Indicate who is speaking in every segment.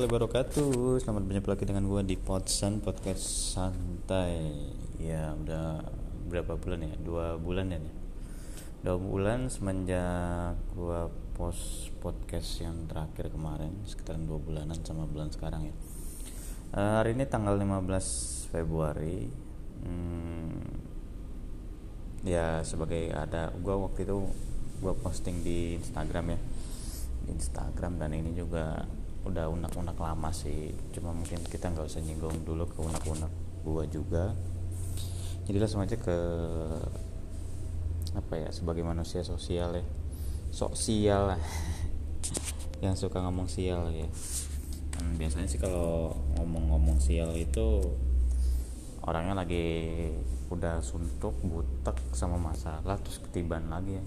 Speaker 1: Warahmatullahi wabarakatuh. Selamat berjumpa lagi dengan gue di Podsan Podcast Santai. Ya udah berapa bulan ya? Dua bulan ya nih. Dua bulan semenjak gue post podcast yang terakhir kemarin Sekitaran dua bulanan sama bulan sekarang ya. Uh, Hari ini tanggal 15 Februari. Hmm, Ya sebagai ada Gue waktu itu gue posting di Instagram ya. Instagram dan ini juga udah unak-unak lama sih. Cuma mungkin kita nggak usah nyinggung dulu ke unak-unak gua juga. Jadi langsung aja ke apa ya sebagai manusia sosial ya. Sosial. Lah yang suka ngomong sial ya. Hmm, biasanya sih kalau ngomong-ngomong sial itu orangnya lagi udah suntuk butek sama masalah terus ketiban lagi ya.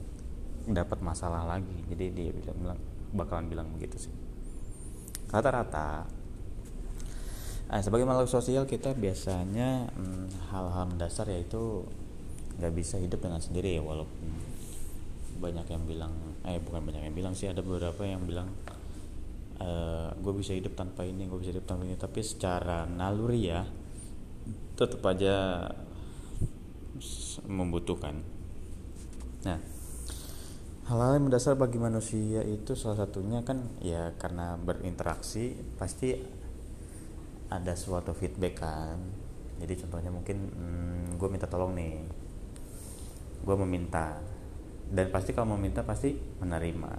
Speaker 1: Dapat masalah lagi. Jadi dia bilang bakalan bilang begitu sih rata-rata. Nah, sebagai makhluk sosial kita biasanya hmm, hal-hal mendasar yaitu nggak bisa hidup dengan sendiri ya walaupun banyak yang bilang eh bukan banyak yang bilang sih ada beberapa yang bilang e, eh, gue bisa hidup tanpa ini gue bisa hidup tanpa ini. Tapi secara naluri ya tetap aja membutuhkan. Nah hal-hal yang mendasar bagi manusia itu salah satunya kan ya karena berinteraksi pasti ada suatu feedback kan. Jadi contohnya mungkin hmm, gue minta tolong nih. Gue meminta. Dan pasti kalau meminta pasti menerima.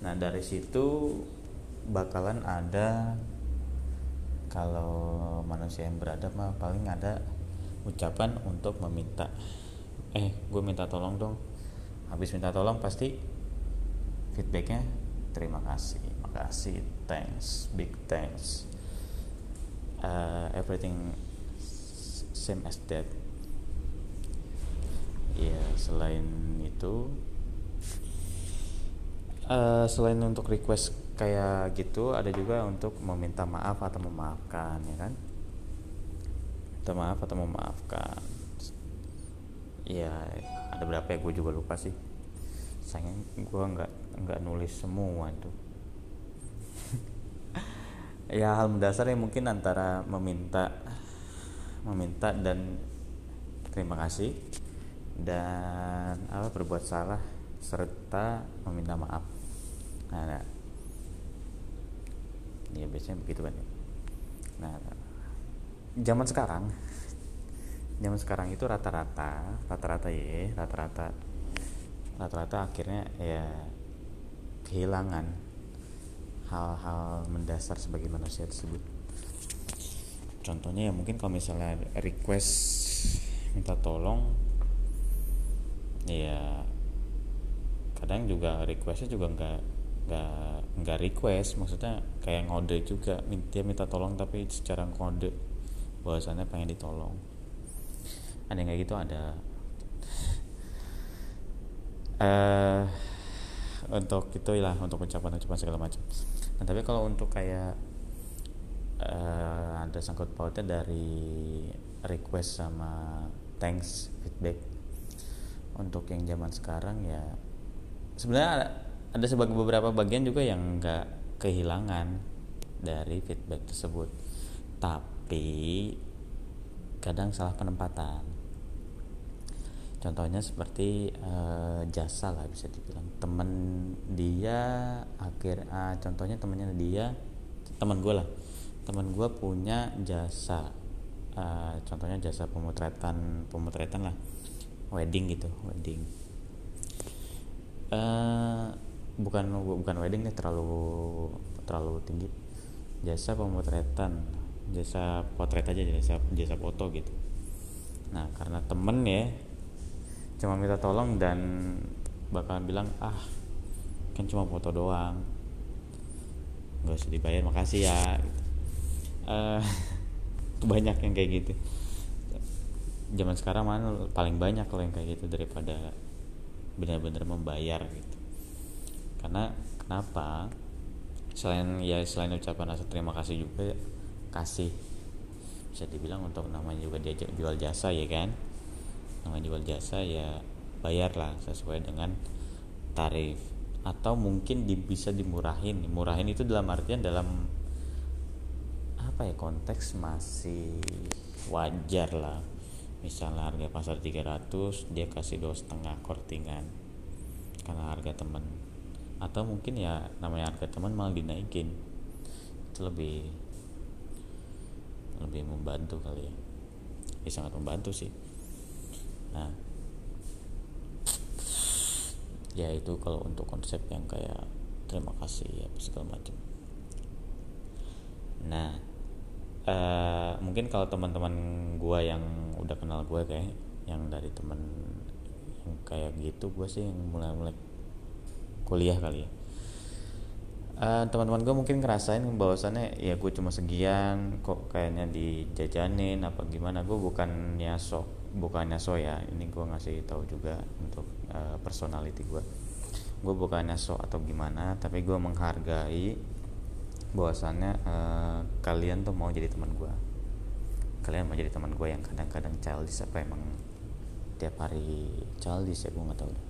Speaker 1: Nah dari situ bakalan ada kalau manusia yang beradab mah paling ada ucapan untuk meminta. Eh gue minta tolong dong habis minta tolong pasti feedbacknya terima kasih makasih thanks big thanks. Uh, everything same as that. Ya selain itu uh, selain untuk request kayak gitu ada juga untuk meminta maaf atau memaafkan ya kan? Minta maaf atau memaafkan ya ada berapa ya? Gue juga lupa sih. Sayang gue nggak nggak nulis semua itu ya hal mendasar yang mungkin antara meminta meminta dan terima kasih dan apa berbuat salah serta meminta maaf. Nah, ya biasanya begitu kan nah. Zaman sekarang zaman sekarang itu rata-rata rata-rata ya rata-rata rata-rata akhirnya ya kehilangan hal-hal mendasar sebagai manusia tersebut. Contohnya ya mungkin kalau misalnya request minta tolong ya kadang juga requestnya juga nggak nggak nggak request maksudnya kayak ngode juga dia minta tolong tapi secara ngode bahwasannya pengen ditolong ada yang kayak gitu ada. Uh, untuk itu lah untuk ucapan-ucapan segala macam. Nah tapi kalau untuk kayak uh, ada sangkut pautnya dari request sama thanks feedback untuk yang zaman sekarang ya sebenarnya ada, ada sebagai beberapa bagian juga yang nggak kehilangan dari feedback tersebut. Tapi kadang salah penempatan contohnya seperti uh, jasa lah bisa dibilang. Temen dia akhir uh, contohnya temennya dia teman gue lah. Teman gue punya jasa uh, contohnya jasa pemotretan pemotretan lah. Wedding gitu wedding. Uh, bukan bukan wedding nih terlalu terlalu tinggi. Jasa pemotretan jasa potret aja jasa jasa foto gitu. Nah karena temen ya cuma minta tolong dan bakalan bilang ah kan cuma foto doang. Nggak usah dibayar makasih ya. Gitu. uh, banyak yang kayak gitu. Zaman sekarang mana paling banyak loh yang kayak gitu daripada benar-benar membayar gitu. Karena kenapa? Selain ya selain ucapan rasa terima kasih juga kasih. Bisa dibilang untuk namanya juga dia jual jasa ya kan namanya jual jasa ya bayarlah sesuai dengan tarif. Atau mungkin di, bisa dimurahin. Murahin itu dalam artian dalam apa ya konteks masih wajar lah. Misalnya harga pasar 300 dia kasih dua setengah kortingan karena harga temen. Atau mungkin ya namanya harga teman malah dinaikin. Itu lebih lebih membantu kali ya. Ya sangat membantu sih nah. Ya itu kalau untuk konsep yang kayak terima kasih ya segala macam. Nah uh, mungkin kalau teman-teman gue yang udah kenal gue kayak yang dari teman yang kayak gitu gue sih yang mulai-mulai kuliah kali ya. Uh, teman-teman gue mungkin ngerasain bahwasannya ya gue cuma segian kok kayaknya dijajanin apa gimana. Gue bukannya sok bukannya so ya ini gue ngasih tahu juga untuk uh, personality gue gue bukannya sok atau gimana tapi gue menghargai bahwasannya uh, kalian tuh mau jadi teman gue kalian mau jadi teman gue yang kadang-kadang childish apa emang tiap hari childish ya gue nggak tahu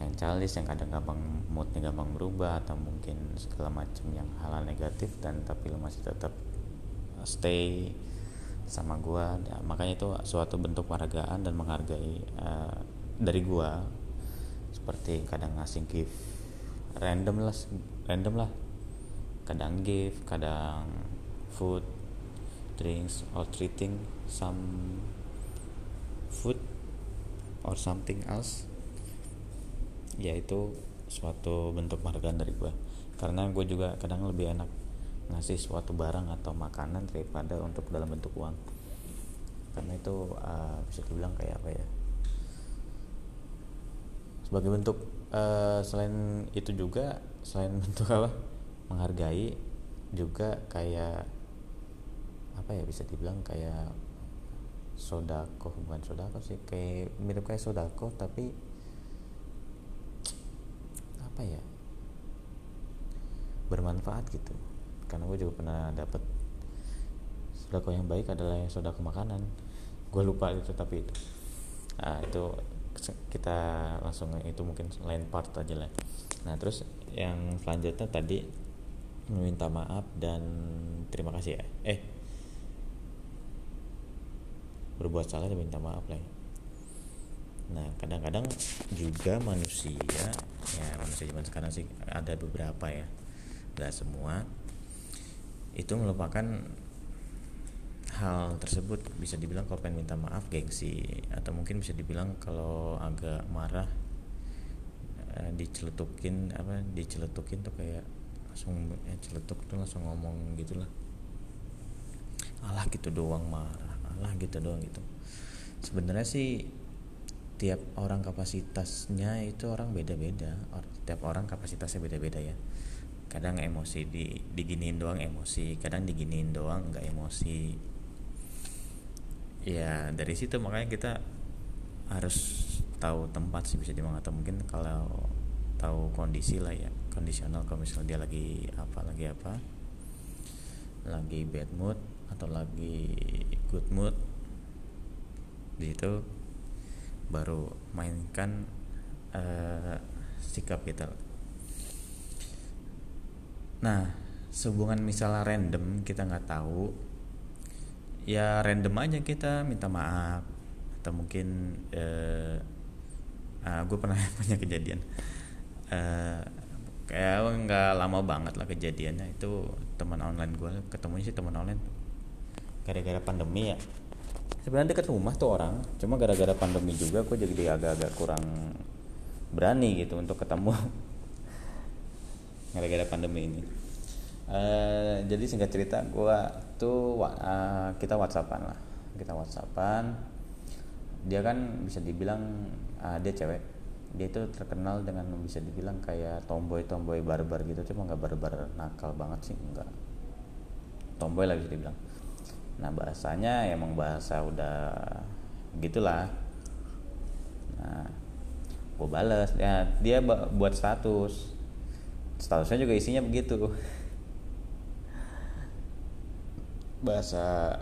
Speaker 1: yang childish yang kadang gampang moodnya gampang berubah atau mungkin segala macam yang -hal negatif dan tapi lo masih tetap stay sama gue ya, makanya itu suatu bentuk penghargaan dan menghargai uh, dari gue seperti kadang ngasih gift random lah random lah. Kadang gift kadang food drinks or treating some food or something else. Ya itu suatu bentuk penghargaan dari gue karena gue juga kadang lebih enak ngasih suatu barang atau makanan daripada untuk dalam bentuk uang. Karena itu uh, bisa dibilang kayak apa ya? Sebagai bentuk uh, selain itu juga selain bentuk apa? Menghargai juga kayak apa ya bisa dibilang kayak sodako bukan sodako sih kayak mirip kayak sodako tapi apa ya? Bermanfaat gitu karena gue juga pernah dapet sodako yang baik adalah yang sodako makanan. Gue lupa itu tapi itu. Nah itu kita langsung itu mungkin lain part aja lah. Nah terus yang selanjutnya tadi meminta maaf dan terima kasih ya. Eh berbuat salah dan minta maaf lah ya. nah kadang-kadang juga manusia ya manusia zaman sekarang sih ada beberapa ya. Nggak semua itu melupakan hal tersebut. Bisa dibilang kalau pengen minta maaf gengsi. Atau mungkin bisa dibilang kalau agak marah eh, diceletukin apa diceletukin tuh kayak langsung ya celetuk tuh langsung ngomong gitulah. Alah gitu doang marah. Alah gitu doang gitu. Sebenarnya sih tiap orang kapasitasnya itu orang beda-beda. Tiap orang kapasitasnya beda-beda ya kadang emosi di diginiin doang emosi kadang diginiin doang nggak emosi. Ya dari situ makanya kita harus tahu tempat sih bisa dibilang atau mungkin kalau tahu kondisi lah ya kondisional kalau misalnya dia lagi apa lagi apa lagi bad mood atau lagi good mood di situ baru mainkan uh, sikap kita nah sehubungan misalnya random kita nggak tahu ya random aja kita minta maaf. Atau mungkin uh, uh, gue pernah punya kejadian. Uh, kayak nggak lama banget lah kejadiannya. Itu teman online gue ketemunya sih teman online. Gara-gara pandemi ya. Sebenarnya dekat rumah tuh orang cuma gara-gara pandemi juga gue jadi agak-agak kurang berani gitu untuk ketemu gara-gara pandemi ini. Uh, jadi singkat cerita gue tuh uh, kita whatsappan lah. Kita whatsappan. Dia kan bisa dibilang uh, dia cewek. Dia itu terkenal dengan bisa dibilang kayak tomboy tomboy barbar gitu. Cuma nggak barbar nakal banget sih enggak tomboy lah bisa dibilang. Nah bahasanya emang bahasa udah gitulah. Nah gue bales. Ya dia buat status statusnya juga isinya begitu. Bahasa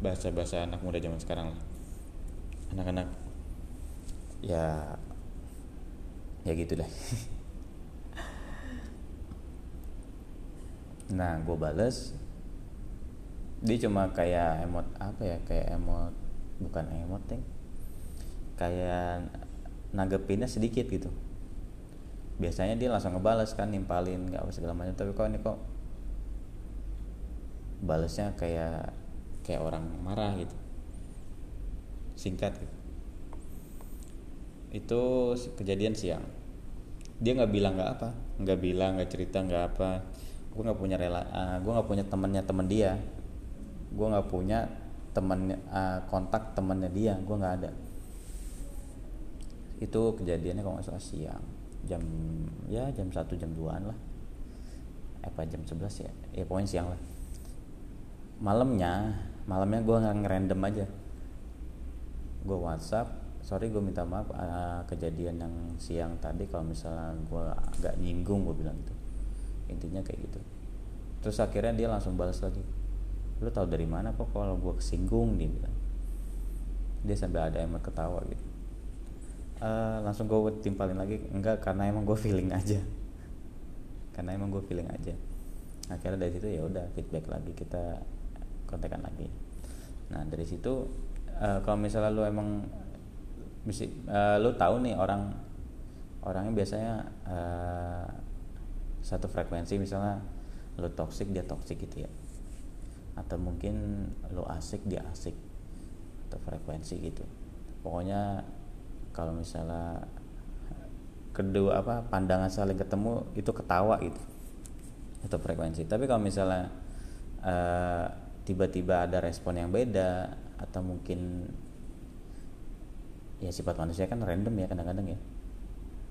Speaker 1: bahasa bahasa anak muda zaman sekarang anak-anak ya ya gitu deh nah gue bales. Dia cuma kayak emot apa ya kayak emot bukan emot ting kayak nanggepinnya sedikit gitu biasanya dia langsung ngebales kan nimpalin nggak apa segala macam. Tapi kok ini kok balesnya kayak kayak orang marah gitu. Singkat gitu. Itu kejadian siang. Dia nggak bilang nggak apa nggak bilang nggak cerita nggak apa. Gue nggak punya rela uh, gue nggak punya temennya temen dia. Gue nggak punya temen uh, kontak temennya dia gue nggak ada. Itu kejadiannya kalau nggak salah siang jam ya jam satu jam 2an lah. Apa jam 11 ya? Ya pokoknya siang lah. Malamnya malamnya gue ngerandom aja. Gue WhatsApp sorry gue minta maaf uh, kejadian yang siang tadi kalau misalnya gue agak nyinggung gue bilang gitu. Intinya kayak gitu. Terus akhirnya dia langsung balas lagi. Lu tahu dari mana kok kalau gue kesinggung dia bilang. Dia sampai ada emang ketawa gitu uh, langsung gue timpalin lagi. Enggak karena emang gue feeling aja. Karena emang gue feeling aja. Akhirnya dari situ ya udah feedback lagi kita kontekan lagi. Nah dari situ uh, kalau misalnya lu emang misi, uh, lu tahu nih orang orangnya biasanya uh, satu frekuensi misalnya lu toxic dia toxic gitu ya. Atau mungkin lu asik dia asik. Atau frekuensi gitu. Pokoknya kalau misalnya kedua apa pandangan saling ketemu itu ketawa gitu. Atau frekuensi. Tapi kalau misalnya uh, tiba-tiba ada respon yang beda atau mungkin ya sifat manusia kan random ya kadang-kadang ya.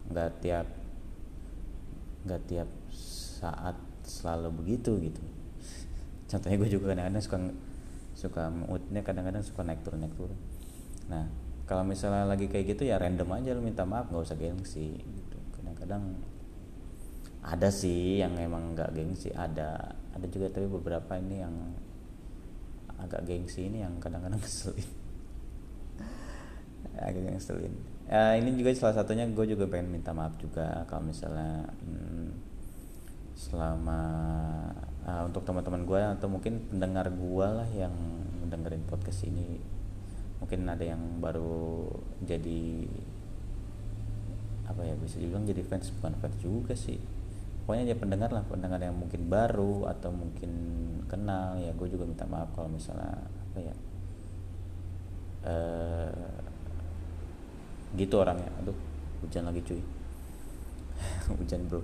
Speaker 1: Nggak tiap nggak tiap saat selalu begitu gitu. Contohnya gue juga kadang-kadang suka suka moodnya kadang-kadang suka naik turun naik turun. Nah kalau misalnya lagi kayak gitu ya random aja lu minta maaf nggak usah gengsi gitu. Kadang-kadang ada sih yang emang nggak gengsi ada ada juga tapi beberapa ini yang agak gengsi ini yang kadang-kadang keselin agak ngeselin. Uh, ini juga salah satunya gue juga pengen minta maaf juga kalau misalnya hmm, selama uh, untuk teman-teman gue atau mungkin pendengar gue lah yang mendengarin podcast ini mungkin ada yang baru jadi apa ya bisa dibilang jadi fans bukan fans juga sih. Pokoknya dia pendengar lah pendengar yang mungkin baru atau mungkin kenal. Ya gue juga minta maaf kalau misalnya apa ya uh, gitu orangnya. Aduh hujan lagi cuy. Hujan bro.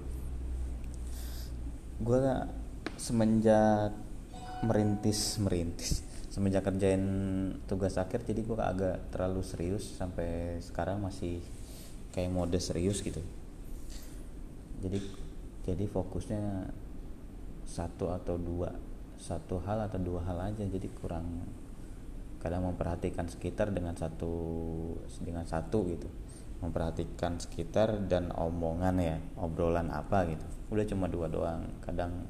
Speaker 1: Gue semenjak merintis merintis semenjak kerjain tugas akhir jadi gue agak terlalu serius sampai sekarang masih kayak mode serius gitu. Jadi jadi fokusnya satu atau dua satu hal atau dua hal aja jadi kurang kadang memperhatikan sekitar dengan satu dengan satu gitu. Memperhatikan sekitar dan omongan ya obrolan apa gitu. Udah cuma dua doang kadang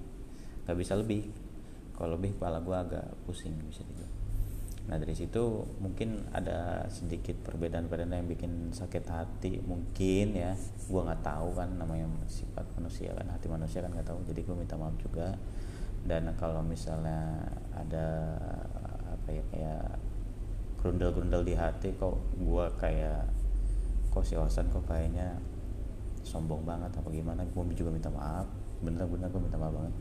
Speaker 1: nggak bisa lebih kalau lebih kepala gue agak pusing bisa juga nah dari situ mungkin ada sedikit perbedaan-perbedaan yang bikin sakit hati mungkin ya. Gue nggak tahu kan namanya sifat manusia kan hati manusia kan nggak tahu. Jadi gue minta maaf juga. Dan kalau misalnya ada apa ya kayak grundel-grundel di hati kok gue kayak kok si Orsan kok kayaknya sombong banget apa gimana gue juga minta maaf. Bener-bener gue minta maaf banget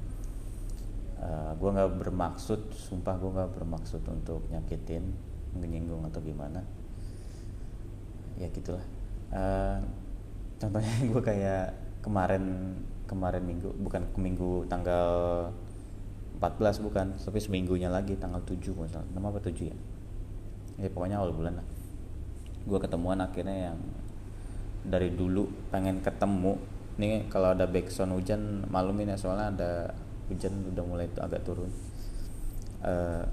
Speaker 1: uh, eh, gue nggak bermaksud sumpah gue nggak bermaksud untuk nyakitin menyinggung atau gimana. Ya gitulah. Uh, contohnya gue kayak kemarin kemarin minggu bukan minggu tanggal 14 bukan tapi seminggunya lagi tanggal 7 misalnya nama apa 7 ya? Ya pokoknya awal bulan lah. Gue ketemuan akhirnya yang dari dulu pengen ketemu. Nih kalau ada backsound hujan malam ini soalnya ada hujan udah mulai agak turun. Uh,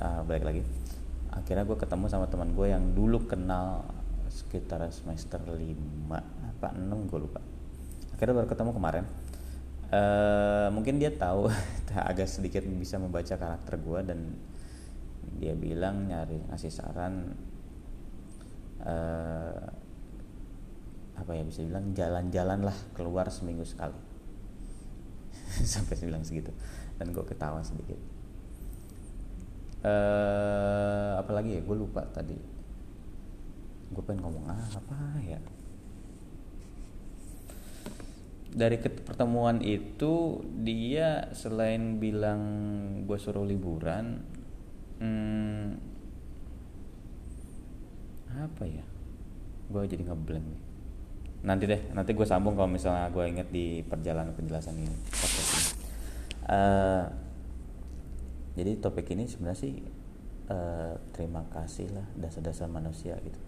Speaker 1: uh, balik lagi. Akhirnya gue ketemu sama teman gue yang dulu kenal sekitar semester 5 apa 6 gue lupa. Akhirnya baru ketemu kemarin. Uh, mungkin dia tahu agak sedikit bisa membaca karakter gue dan dia bilang nyari ngasih saran uh, apa ya bisa bilang jalan-jalan lah keluar seminggu sekali sampai bilang segitu. Dan gue ketawa sedikit. Uh, apalagi ya? Gue lupa tadi. Gue pengen ngomong apa ya? Dari pertemuan itu dia selain bilang gue suruh liburan hmm, apa ya? Gue jadi ngeblank nanti deh nanti gue sambung kalau misalnya gue inget di perjalanan penjelasan ini. Uh, jadi topik ini sebenarnya sih uh, terima kasih lah dasar-dasar manusia gitu.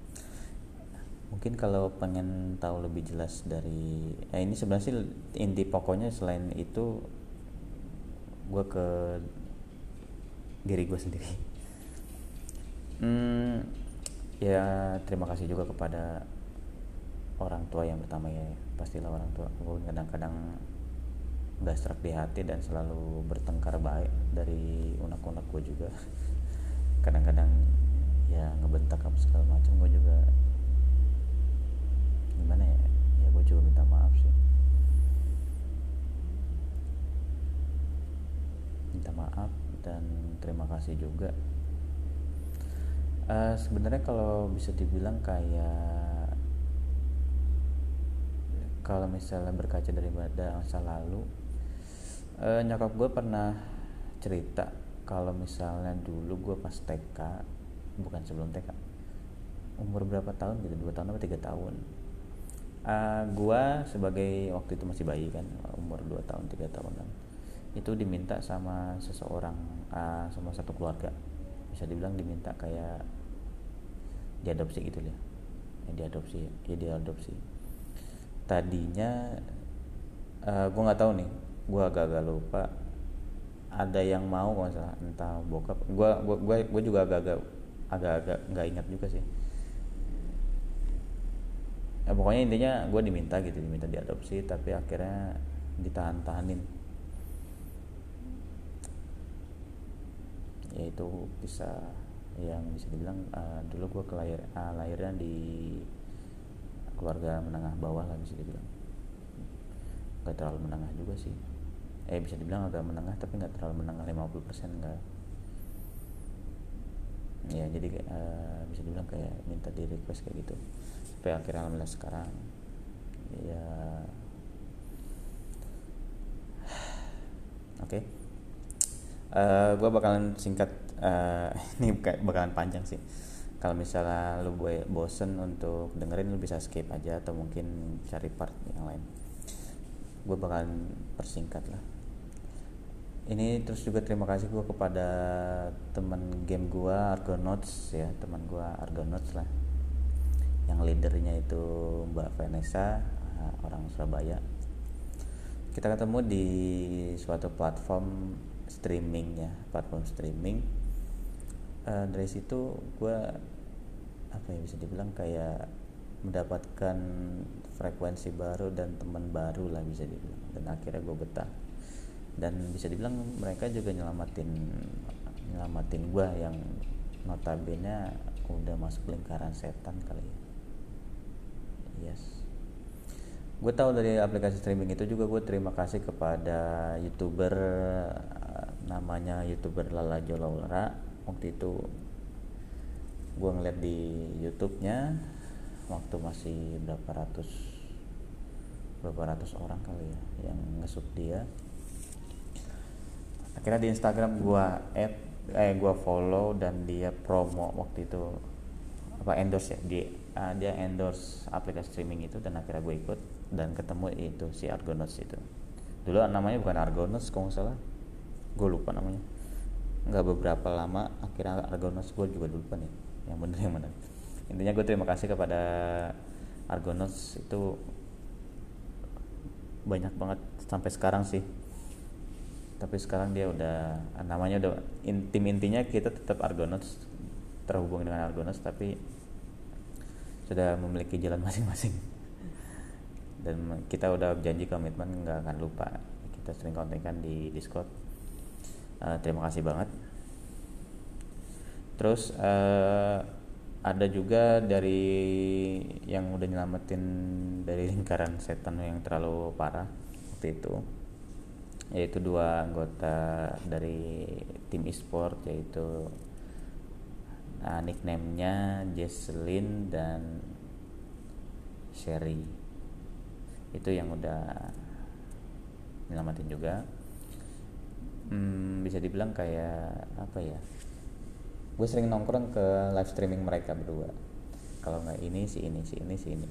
Speaker 1: Mungkin kalau pengen tahu lebih jelas dari eh ini sebenarnya sih inti pokoknya selain itu gue ke diri gue sendiri. Hmm, ya terima kasih juga kepada orang tua yang pertama ya pastilah orang tua gue kadang-kadang udah serak di hati dan selalu bertengkar baik dari unek-unek gue juga. Kadang-kadang ya ngebentak apa segala macam gue juga gimana ya ya gue juga minta maaf sih. Minta maaf dan terima kasih juga. Uh, sebenarnya kalau bisa dibilang kayak kalau misalnya berkaca dari masa lalu uh, nyokap gue pernah cerita kalau misalnya dulu gue pas TK bukan sebelum TK umur berapa tahun gitu dua tahun atau tiga tahun. Uh, gue sebagai waktu itu masih bayi kan umur dua tahun tiga tahunan itu diminta sama seseorang uh, sama satu keluarga. Bisa dibilang diminta kayak diadopsi gitu ya, ya diadopsi ya diadopsi tadinya uh, eh, gue nggak tahu nih gue agak-agak lupa. Ada yang mau kalau salah entah bokap. Gue gue gue juga agak-agak agak-agak nggak ingat juga sih. Ya, pokoknya intinya gue diminta gitu diminta diadopsi tapi akhirnya ditahan-tahanin. Ya itu bisa yang bisa dibilang uh, dulu gue kelahir uh, lahirnya di keluarga menengah bawah lah bisa dibilang. Nggak terlalu menengah juga sih. Eh bisa dibilang agak menengah tapi nggak terlalu menengah 50% enggak ya jadi uh, bisa dibilang kayak minta di request kayak gitu. Sampai akhirnya alhamdulillah sekarang ya. Oke. Okay. uh, gue bakalan singkat uh, ini bakalan panjang sih kalau misalnya lu gue bosen untuk dengerin lu bisa skip aja atau mungkin cari part yang lain. Gue bakalan persingkat lah. Ini terus juga terima kasih gue kepada teman game gue Argonauts ya teman gue Argonauts lah. Yang leadernya itu Mbak Vanessa eh, orang Surabaya. Kita ketemu di suatu platform streaming ya platform streaming uh, dari situ gue apa ya bisa dibilang kayak mendapatkan frekuensi baru dan teman baru lah bisa dibilang. Dan akhirnya gue betah. Dan bisa dibilang mereka juga nyelamatin nyelamatin gue yang notabene udah masuk lingkaran setan kali ya. Yes. Gue tahu dari aplikasi streaming itu juga gue terima kasih kepada youtuber eh, namanya youtuber Lala Jolawara waktu itu gue ngeliat di YouTube-nya waktu masih berapa ratus berapa ratus orang kali ya yang ngesut dia. Akhirnya di Instagram gue add eh gue follow dan dia promo waktu itu apa endorse ya dia uh, dia endorse aplikasi streaming itu dan akhirnya gue ikut dan ketemu itu si Argonos itu. Dulu namanya bukan Argonos kalau nggak salah. Gue lupa namanya nggak beberapa lama akhirnya Argonos gue juga lupa nih yang bener yang mana intinya gue terima kasih kepada Argonos itu banyak banget sampai sekarang sih. Tapi sekarang dia udah namanya udah in, tim intinya kita tetap Argonauts terhubung dengan Argonauts tapi sudah memiliki jalan masing-masing. Dan kita udah janji komitmen nggak akan lupa. Kita sering kontekan di Discord uh, terima kasih banget. Terus uh, ada juga dari yang udah nyelamatin dari lingkaran setan yang terlalu parah waktu itu yaitu dua anggota dari tim e-sport yaitu uh, nicknamenya Jesselyn dan Sherry. Itu yang udah nyelamatin juga hmm, bisa dibilang kayak apa ya gue sering nongkrong ke live streaming mereka berdua. Kalau nggak ini si ini si ini si ini.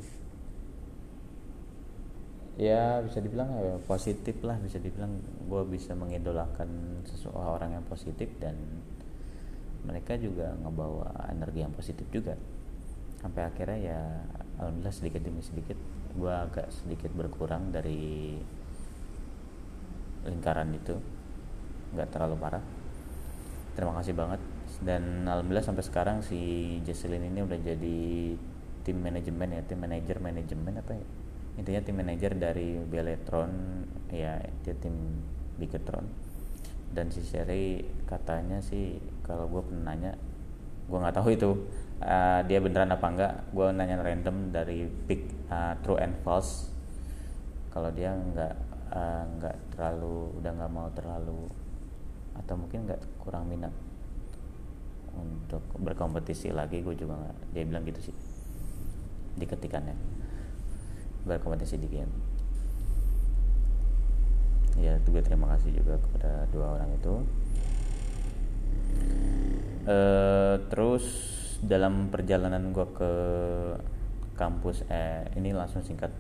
Speaker 1: Ya bisa dibilang ya, positif lah bisa dibilang gue bisa mengidolakan seseorang yang positif dan mereka juga ngebawa energi yang positif juga. Sampai akhirnya ya alhamdulillah sedikit demi sedikit gue agak sedikit berkurang dari lingkaran itu nggak terlalu parah. Terima kasih banget. Dan alhamdulillah sampai sekarang si Jesselyn ini udah jadi tim manajemen ya tim manajer manajemen apa ya? Intinya tim manajer dari Beletron ya dia tim Bigetron dan si Sherry katanya sih kalau gue pernah nanya gue nggak tahu itu uh, dia beneran apa enggak gue nanya random dari big uh, true and false. Kalau dia nggak uh, nggak terlalu udah nggak mau terlalu atau mungkin nggak kurang minat untuk berkompetisi lagi gue juga nggak dia bilang gitu sih. Diketikannya berkompetisi di game. Ya juga terima kasih juga kepada dua orang itu. Uh, terus dalam perjalanan gue ke kampus eh ini langsung singkat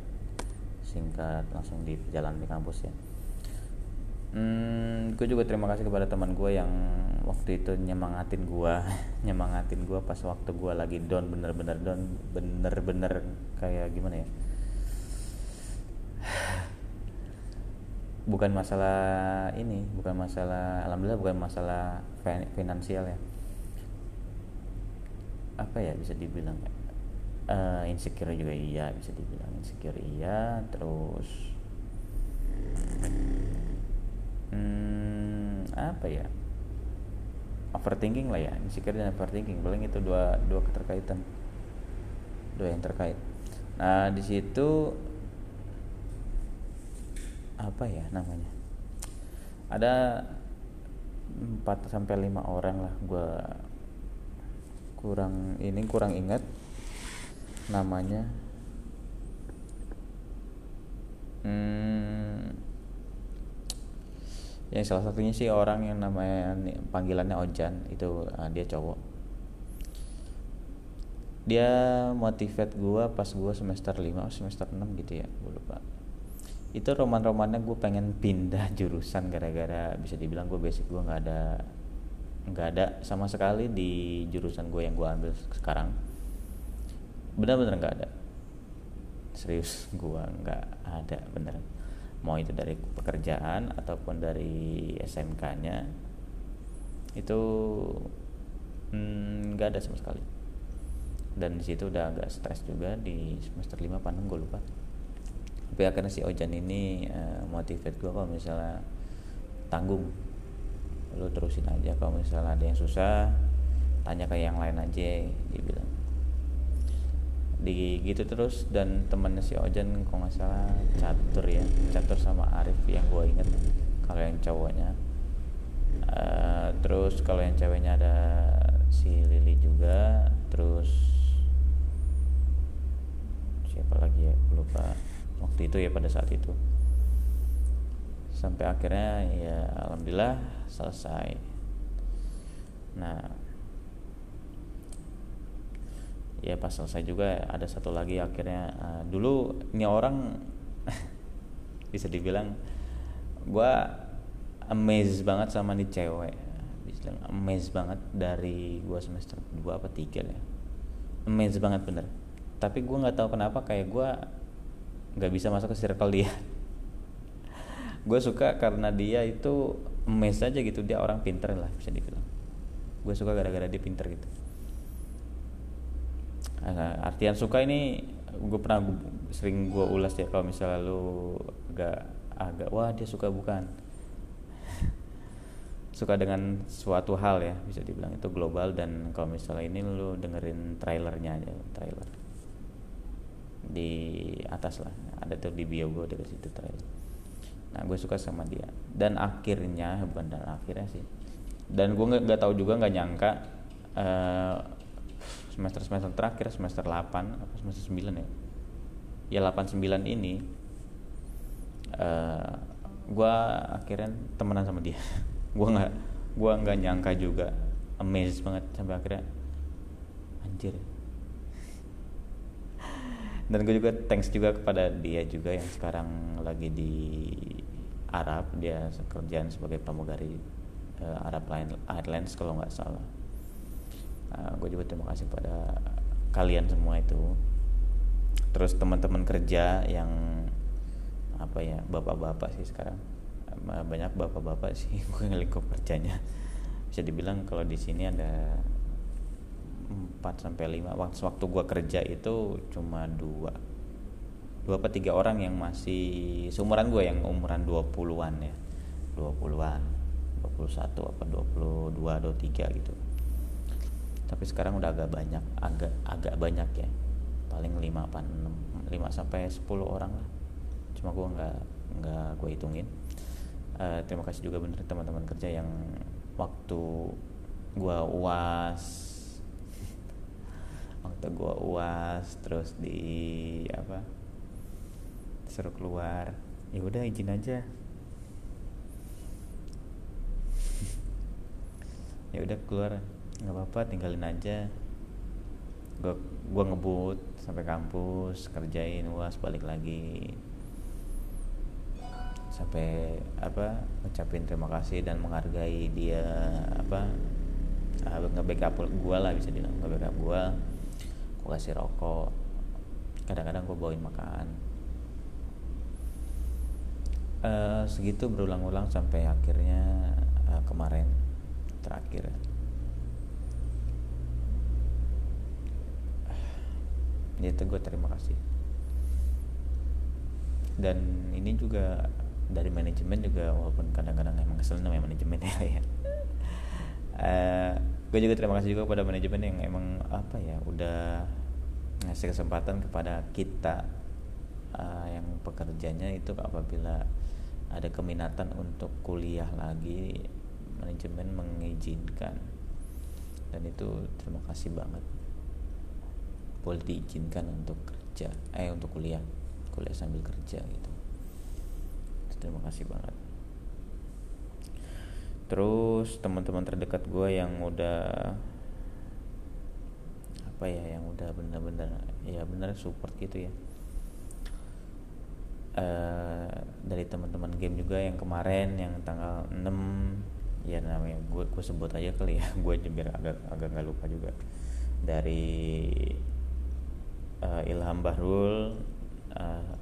Speaker 1: singkat langsung di perjalanan di kampus ya hmm, gue juga terima kasih kepada teman gue yang waktu itu nyemangatin gue nyemangatin gue pas waktu gue lagi down bener-bener down bener-bener kayak gimana ya? Bukan masalah ini bukan masalah alhamdulillah bukan masalah finansial ya. Apa ya bisa dibilang uh, insecure juga iya bisa dibilang insecure iya terus hmm, apa ya? Overthinking lah ya insecure dan overthinking. Paling itu dua dua keterkaitan. Dua yang terkait. Nah di situ apa ya namanya? Ada 4 sampai 5 orang lah gue kurang ini kurang ingat namanya. Hmm, yang salah satunya sih orang yang namanya panggilannya Ojan itu uh, dia cowok. Dia motivate gue pas gue semester 5 atau semester 6 gitu ya gue lupa. Itu roman-romannya gue pengen pindah jurusan gara-gara bisa dibilang gue basic gue nggak ada nggak ada sama sekali di jurusan gue yang gue ambil sekarang. Bener-bener nggak ada. Serius gue nggak ada bener mau itu dari pekerjaan ataupun dari SMK-nya itu hmm, nggak hmm, ada sama sekali. Dan di situ udah agak stres juga di semester 5 apa 6 gue lupa. Tapi akhirnya si Ojan ini uh, motivate gue kalau misalnya tanggung. Lu terusin aja kalau misalnya ada yang susah tanya ke yang lain aja dia bilang di gitu terus dan temannya si Ojan kalau nggak salah catur ya catur sama Arif yang gue inget kalau yang cowoknya. Uh, terus kalau yang ceweknya ada si Lili juga terus siapa lagi ya lupa. Waktu itu ya pada saat itu. Sampai akhirnya ya alhamdulillah selesai. Nah ya pas selesai juga ada satu lagi akhirnya uh, dulu ini orang bisa dibilang gue amazed banget sama nih cewek. Bisa amazed banget dari gue semester 2 apa 3 ya amazed banget bener. Tapi gue nggak tahu kenapa kayak gue nggak bisa masuk ke circle dia. Gue suka karena dia itu emes aja gitu. Dia orang pinter lah bisa dibilang. Gue suka gara-gara dia pinter gitu artian suka ini gue pernah sering gue ulas ya kalau misalnya lu agak agak wah dia suka bukan? Suka dengan suatu hal ya bisa dibilang itu global dan kalau misalnya ini lu dengerin trailernya aja trailer. Di atas lah ada tuh di bio gue dari situ trailer. Nah gue suka sama dia. Dan akhirnya bukan dan akhirnya sih. Dan gue nggak tahu juga nggak nyangka uh, semester semester terakhir semester 8 apa semester 9 ya? Ya 89 ini uh, eh, gue akhirnya temenan sama dia. Gue nggak gue nggak nyangka juga. Amazed banget sampai akhirnya anjir. Dan gue juga thanks juga kepada dia juga yang sekarang lagi di Arab. Dia kerjaan sebagai pramugari uh, Arab Airlines kalau nggak salah uh, gue juga terima kasih pada kalian semua itu. Terus teman-teman kerja yang apa ya bapak-bapak sih sekarang. Banyak bapak-bapak sih gue ngelingkup kerjanya. Bisa dibilang kalau di sini ada 4 sampai 5 waktu waktu gue kerja itu cuma dua. Dua apa tiga orang yang masih seumuran gue yang umuran 20-an ya. 20-an 21 apa 22 23 gitu tapi sekarang udah agak banyak agak agak banyak ya. Paling 5 apa 6 5 sampai 10 orang lah. Cuma gue nggak nggak gue hitungin. Uh, terima kasih juga bener teman-teman kerja yang waktu gua uas. Waktu gua uas terus di apa seru keluar. Ya udah izin aja. Ya udah keluar nggak apa-apa tinggalin aja. Gua gua ngebut sampai kampus kerjain uas balik lagi. Sampai apa ngucapin terima kasih dan menghargai dia apa uh, nge-backup gue lah bisa bilang nge-backup gue gue kasih rokok. Kadang-kadang gue bawain makan. Uh, segitu berulang-ulang sampai akhirnya uh, kemarin terakhir ya itu gue terima kasih. Dan ini juga dari manajemen juga walaupun kadang-kadang emang kesel namanya manajemen ya ya. Uh, gue juga terima kasih juga kepada manajemen yang emang apa ya udah ngasih kesempatan kepada kita uh, yang pekerjanya itu apabila ada keminatan untuk kuliah lagi manajemen mengizinkan. Dan itu terima kasih banget boleh diizinkan untuk kerja eh untuk kuliah. Kuliah sambil kerja gitu. Terima kasih banget. Terus teman-teman terdekat gue yang udah apa ya yang udah bener-bener ya bener support gitu ya. Uh, dari teman-teman game juga yang kemarin yang tanggal 6 ya namanya gue gue sebut aja kali ya. Gue biar agak agak nggak lupa juga. Dari uh, Ilham Bahrul uh,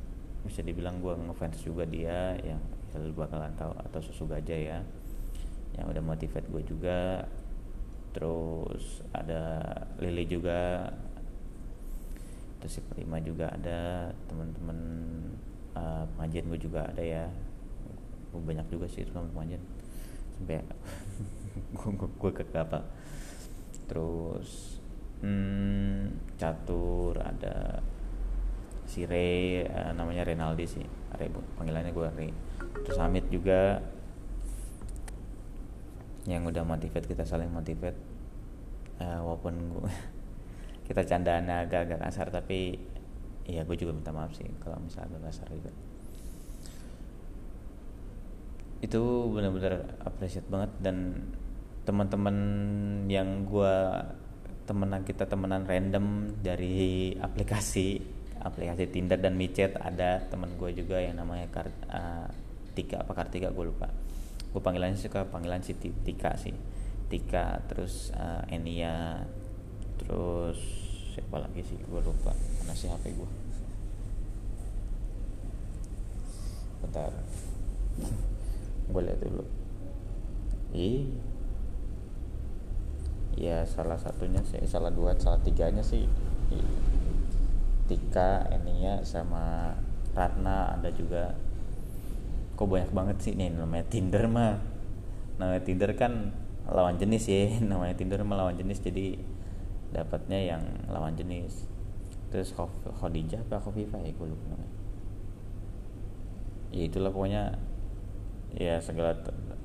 Speaker 1: bisa dibilang gue ngefans juga dia yang selalu bakalan tahu atau susu gajah ya yang udah motivate gue juga. Terus ada Lily juga terus si Prima juga ada teman-teman uh, pengajian gue juga ada ya. Gue banyak juga sih teman pengajian sampai gue gue ke apa terus hmm, catur ada si Ray uh, namanya Renaldi sih. Ray panggilannya gue Ray. Terus Amit juga. Yang udah motivate kita saling motivate. Uh, walaupun gua, kita candaan agak-agak kasar tapi ya gue juga minta maaf sih kalau misalnya agak kasar juga. Itu benar-benar appreciate banget dan teman-teman yang gue temenan kita temenan random dari aplikasi aplikasi Tinder dan micet. Ada teman gue juga yang namanya Kar uh, Tika apa Kartika gue lupa. Gue panggilannya suka panggilan si Tika sih. Tika terus uh, Enia terus siapa lagi sih? Gue lupa. Mana sih HP gue bentar. Gue lihat dulu. Iya ya salah satunya sih salah dua salah tiganya sih Tika Enia sama Ratna ada juga. Kok banyak banget sih nih namanya Tinder mah. Namanya Tinder kan lawan jenis ya namanya Tinder mah lawan jenis jadi dapatnya yang lawan jenis. Terus Khadijah apa Khofifah ya gue lupa namanya. Ya itulah pokoknya ya segala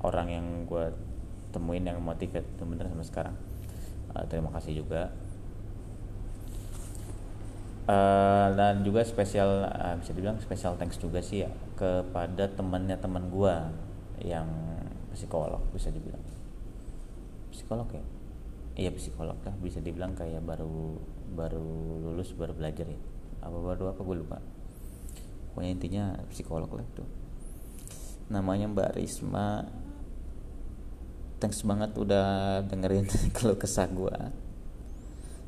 Speaker 1: orang yang gue temuin yang motivate bener sama sekarang uh, terima kasih juga. Uh, dan juga spesial uh, bisa dibilang spesial thanks juga sih ya kepada temannya teman gue yang psikolog bisa dibilang. Psikolog ya? Iya psikolog lah bisa dibilang kayak baru baru lulus baru belajar ya. Apa baru apa gue lupa. Pokoknya intinya psikolog lah tuh namanya Mbak Risma thanks banget udah dengerin kalau kesah gue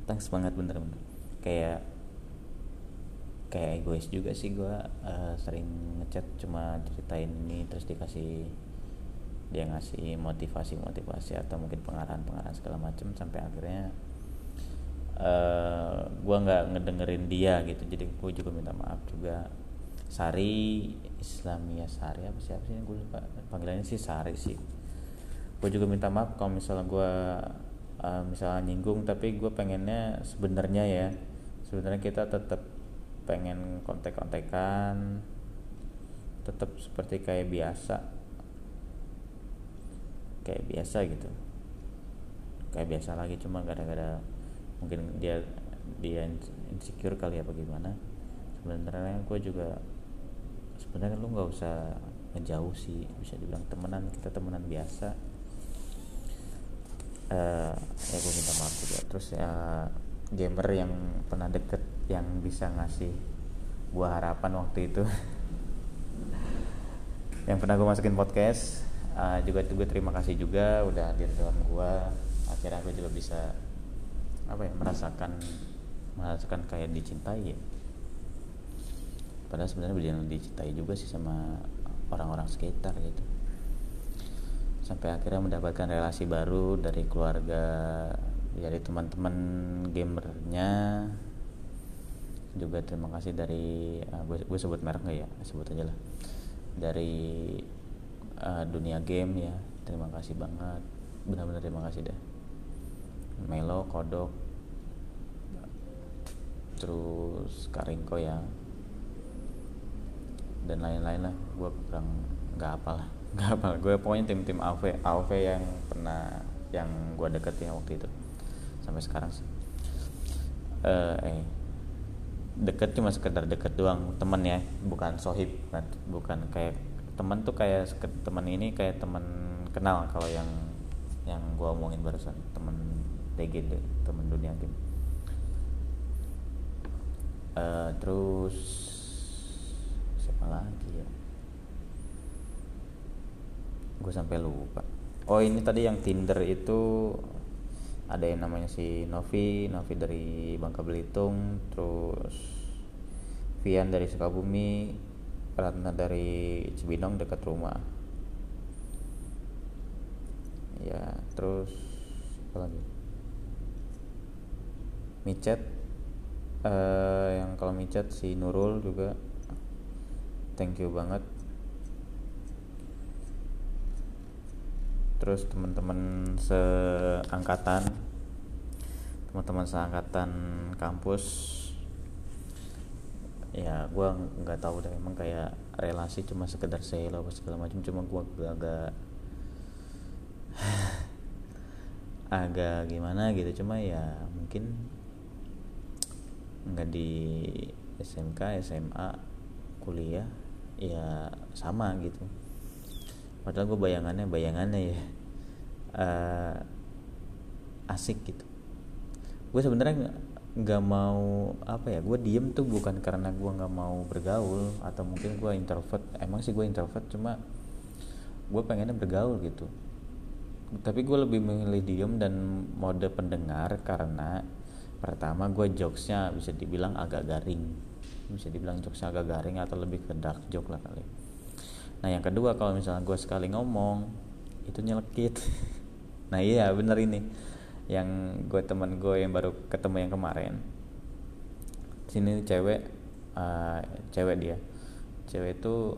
Speaker 1: thanks banget bener-bener. Kayak kayak egois juga sih gue uh, sering ngechat cuma ceritain ini terus dikasih dia ngasih motivasi motivasi atau mungkin pengarahan pengarahan segala macam sampai akhirnya uh, eh, gue nggak ngedengerin dia gitu. Jadi gue juga minta maaf juga. Sari Islamia Sari apa siapa sih? Gue lupa. Panggilannya sih Sari sih gue juga minta maaf kalau misalnya gue uh, misalnya nyinggung tapi gue pengennya sebenarnya ya. Sebenarnya kita tetap pengen kontek-kontekan tetap seperti kayak biasa. Kayak biasa gitu. Kayak biasa lagi cuma gara-gara mungkin dia dia insecure kali apa gimana. Sebenarnya gue juga sebenarnya lu nggak usah ngejauh sih bisa dibilang temenan kita temenan biasa uh, ya gue minta maaf juga. Terus ya gamer yang pernah deket yang bisa ngasih gua harapan waktu itu. Yang pernah gue masukin podcast uh, juga gue terima kasih juga udah hadir dalam gue akhirnya aku juga bisa apa ya merasakan merasakan kayak dicintai ya. Padahal sebenarnya berjalan dicintai juga sih sama orang-orang sekitar gitu sampai akhirnya mendapatkan relasi baru dari keluarga dari teman-teman gamernya. Juga terima kasih dari uh, gue, gue sebut merek nggak ya? Sebut aja lah. Dari uh, dunia game ya terima kasih banget. Benar-benar terima kasih deh. Melo Kodok terus Karingko ya. Dan lain-lain lah gue kurang nggak apa lah nggak apa gue pokoknya tim-tim AV AV yang pernah yang gue deket ya waktu itu. Sampai sekarang sih. Uh, eh. Deket cuma sekedar deket doang. Temen ya. Bukan sohib bukan kayak teman tuh kayak teman ini kayak teman kenal kalau yang yang gue omongin barusan. Teman TG teman dunia game. Uh, terus siapa lagi ya gue sampai lupa. Oh ini tadi yang Tinder itu ada yang namanya si Novi Novi dari Bangka Belitung terus Vian dari Sukabumi Ratna dari Cibinong dekat rumah. Ya terus apa lagi? Micet uh, yang kalau micet si Nurul juga. Thank you banget terus teman-teman seangkatan teman-teman seangkatan kampus ya gue nggak tahu deh emang kayak relasi cuma sekedar selo apa segala macam cuma gue agak agak gimana gitu cuma ya mungkin nggak di SMK SMA kuliah ya sama gitu. Padahal gue bayangannya bayangannya ya uh, asik gitu. Gue sebenarnya nggak mau apa ya gue diem tuh bukan karena gue nggak mau bergaul atau mungkin gue introvert. Emang sih gue introvert cuma gue pengennya bergaul gitu. Tapi gue lebih memilih diem dan mode pendengar karena pertama gue jokesnya bisa dibilang agak garing. Bisa dibilang jokesnya agak garing atau lebih ke dark joke lah kali. Nah yang kedua kalau misalnya gue sekali ngomong itu nyelekit nah iya bener ini. Yang gue temen gue yang baru ketemu yang kemarin. Sini cewek uh, cewek dia. Cewek itu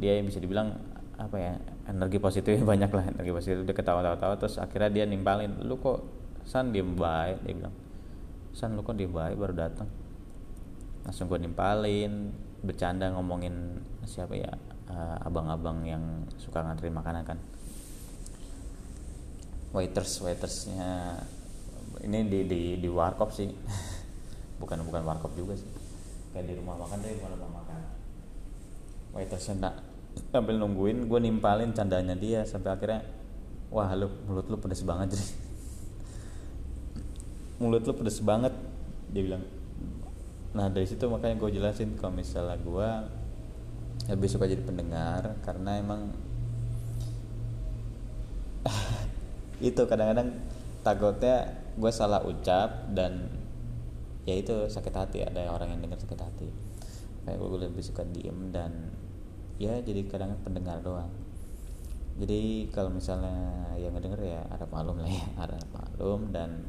Speaker 1: dia yang bisa dibilang apa ya energi positifnya banyak lah. Energi positif dia ketawa-tawa terus akhirnya dia nimpalin lu kok san diem baik? Dia bilang san lu kok diem baik? Baru datang langsung gue nimpalin bercanda ngomongin siapa ya uh, abang-abang yang suka ngantri makanan kan waiters waitersnya. Ini di di di warkop sih. Bukan bukan warkop juga sih. Kayak di rumah makan deh bukan rumah makan. Waitersnya nak sambil nungguin gue nimpalin candanya dia sampai akhirnya wah lu mulut lu pedes banget jadi mulut lu pedes banget dia bilang. Nah dari situ makanya gue jelasin kalau misalnya gue lebih suka jadi pendengar karena emang itu kadang-kadang takutnya gue salah ucap dan ya itu sakit hati. Ada orang yang dengar sakit hati. Kayak gue lebih suka diem dan ya jadi kadang pendengar doang. Jadi kalau misalnya yang ngedenger ya ada malum lah ya ada malum dan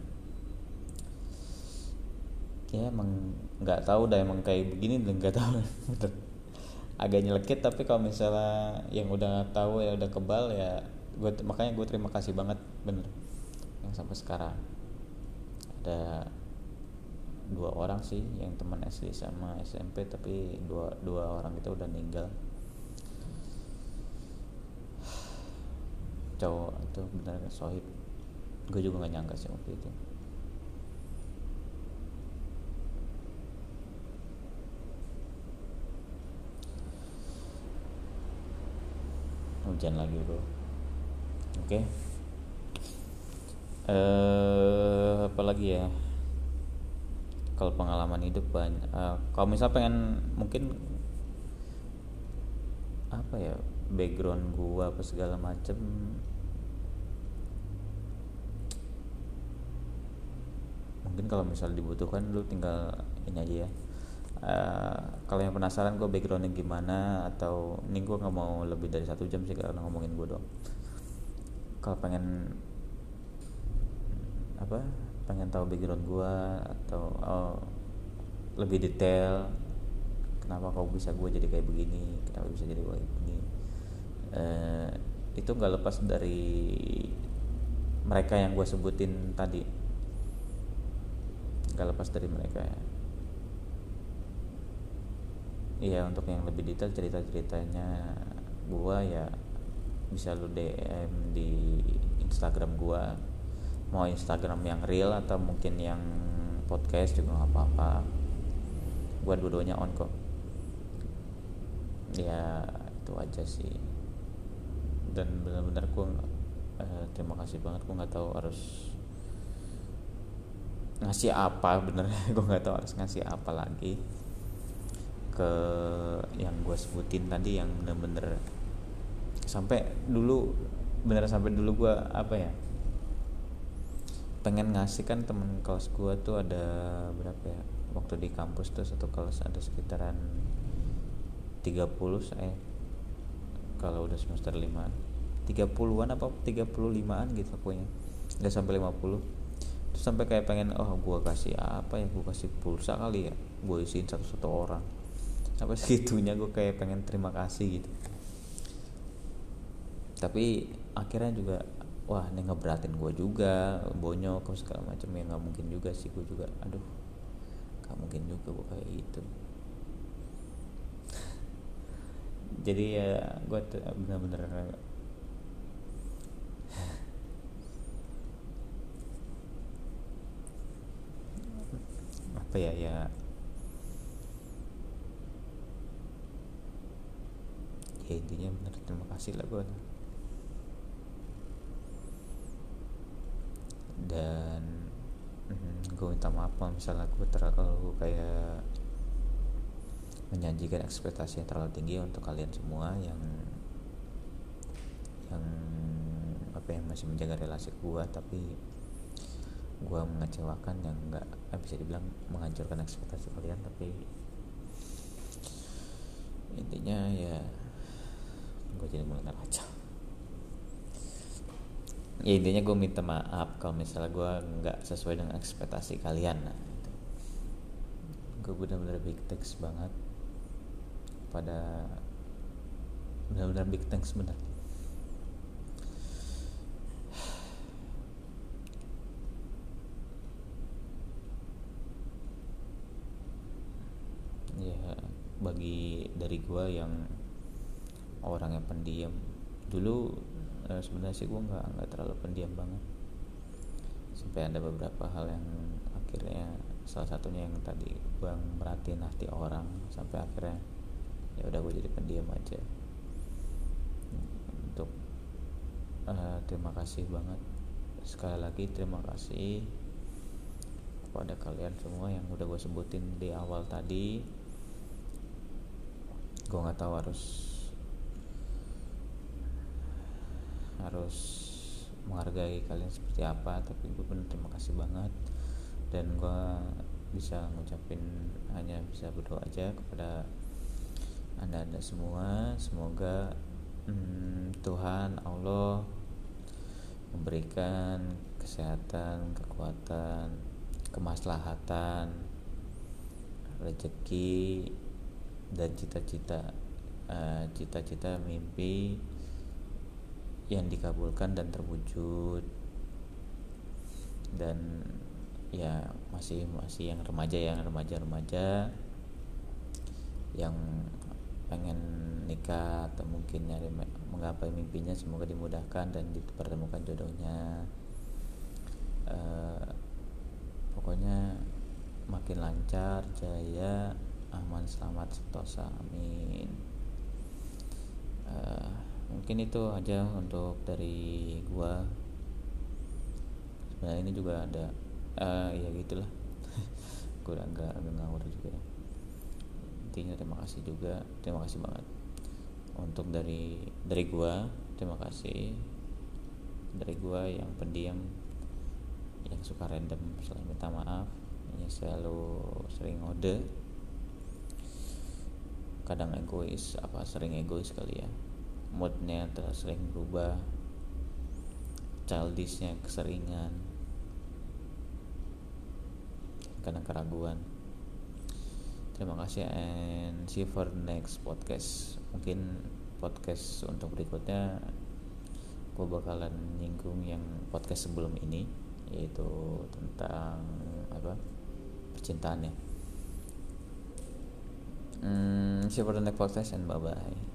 Speaker 1: ya emang nggak tahu dah emang kayak begini dan nggak tahu. Agak nyelekit tapi kalau misalnya yang udah tahu ya udah kebal ya gue makanya gue terima kasih banget bener yang sampai sekarang. Ada dua orang sih yang teman SD sama SMP tapi dua dua orang itu udah meninggal. Cowok itu benar sohib. Gue juga nggak nyangka sih waktu itu. Hujan lagi bro oke. Okay. eh apa lagi ya? Kalau pengalaman hidup banyak. Uh, kalau misal pengen mungkin apa ya background gua apa segala macem. Mungkin kalau misal dibutuhkan lu tinggal ini aja ya. Uh, kalau yang penasaran gue backgroundnya gimana atau ini gue nggak mau lebih dari satu jam sih karena ngomongin gue dong kalau pengen apa pengen tahu background gue atau oh, lebih detail kenapa kau bisa gue jadi kayak begini kenapa bisa jadi kayak begini uh, itu nggak lepas dari mereka yang gue sebutin tadi. Nggak lepas dari mereka. Ya iya untuk yang lebih detail cerita ceritanya gua ya bisa lu DM di Instagram gua. Mau Instagram yang real atau mungkin yang podcast juga nggak apa-apa. Gua dua-duanya on kok. Ya itu aja sih. Dan benar-benar gua eh, terima kasih banget. Gua nggak tahu harus ngasih apa bener gue nggak tahu harus ngasih apa lagi ke yang gue sebutin tadi yang bener-bener sampai dulu bener sampai dulu gue apa ya pengen ngasih kan temen kelas gue tuh ada berapa ya waktu di kampus tuh satu kelas ada sekitaran 30 saya kalau udah semester 5 30-an apa 35-an gitu pokoknya. Nggak sampai 50 terus sampai kayak pengen oh gue kasih apa ya gue kasih pulsa kali ya gue isiin satu-satu orang. Sampai segitunya gue kayak pengen terima kasih gitu tapi akhirnya juga wah ini ngeberatin gue juga bonyok segala macam ya nggak mungkin juga sih gue juga aduh nggak mungkin juga gue kayak gitu. Jadi ya gue bener-bener apa ya ya. Ya intinya benar terima kasih lah gue dan mm, gue minta maaf kalau misalnya gue terlalu kayak menjanjikan ekspektasi yang terlalu tinggi untuk kalian semua yang yang apa yang masih menjaga relasi gue tapi gue mengecewakan yang nggak eh, bisa dibilang menghancurkan ekspektasi kalian tapi intinya ya gue jadi mulai ngeraca ya intinya gue minta maaf kalau misalnya gue nggak sesuai dengan ekspektasi kalian nah gitu. gue benar-benar big thanks banget pada benar-benar big thanks benar ya bagi dari gue yang orang yang pendiam dulu eh, sebenarnya sih gue nggak nggak terlalu pendiam banget. Sampai ada beberapa hal yang akhirnya salah satunya yang tadi gue merhatiin hati orang sampai akhirnya ya udah gue jadi pendiam aja. Untuk uh, terima kasih banget. Sekali lagi terima kasih kepada kalian semua yang udah gue sebutin di awal tadi. Gue nggak tahu harus harus menghargai kalian seperti apa tapi gue bener terima kasih banget. Dan gue bisa ngucapin hanya bisa berdoa aja kepada anda anda semua. Semoga hmm, Tuhan Allah memberikan kesehatan kekuatan kemaslahatan rezeki dan cita-cita uh, cita-cita mimpi yang dikabulkan dan terwujud. Dan ya masih masih yang remaja yang remaja remaja yang pengen nikah atau mungkin nyari menggapai mimpinya semoga dimudahkan dan dipertemukan jodohnya. Uh, pokoknya makin lancar jaya aman selamat sentosa amin. Uh, mungkin itu aja untuk dari gua. Sebenarnya ini juga ada uh, ya gitulah. Udah agak agak ngawur juga ya. Intinya terima kasih juga terima kasih banget. Untuk dari dari gua terima kasih. Dari gua yang pendiam yang suka random selalu minta maaf yang selalu sering ngode. Kadang egois apa sering egois kali ya moodnya terus sering berubah. Childishnya keseringan. Kadang keraguan. Terima kasih and see you for next podcast. Mungkin podcast untuk berikutnya gue bakalan nyinggung yang podcast sebelum ini yaitu tentang apa? Percintaan ya Hmm, see you for the next podcast and bye bye.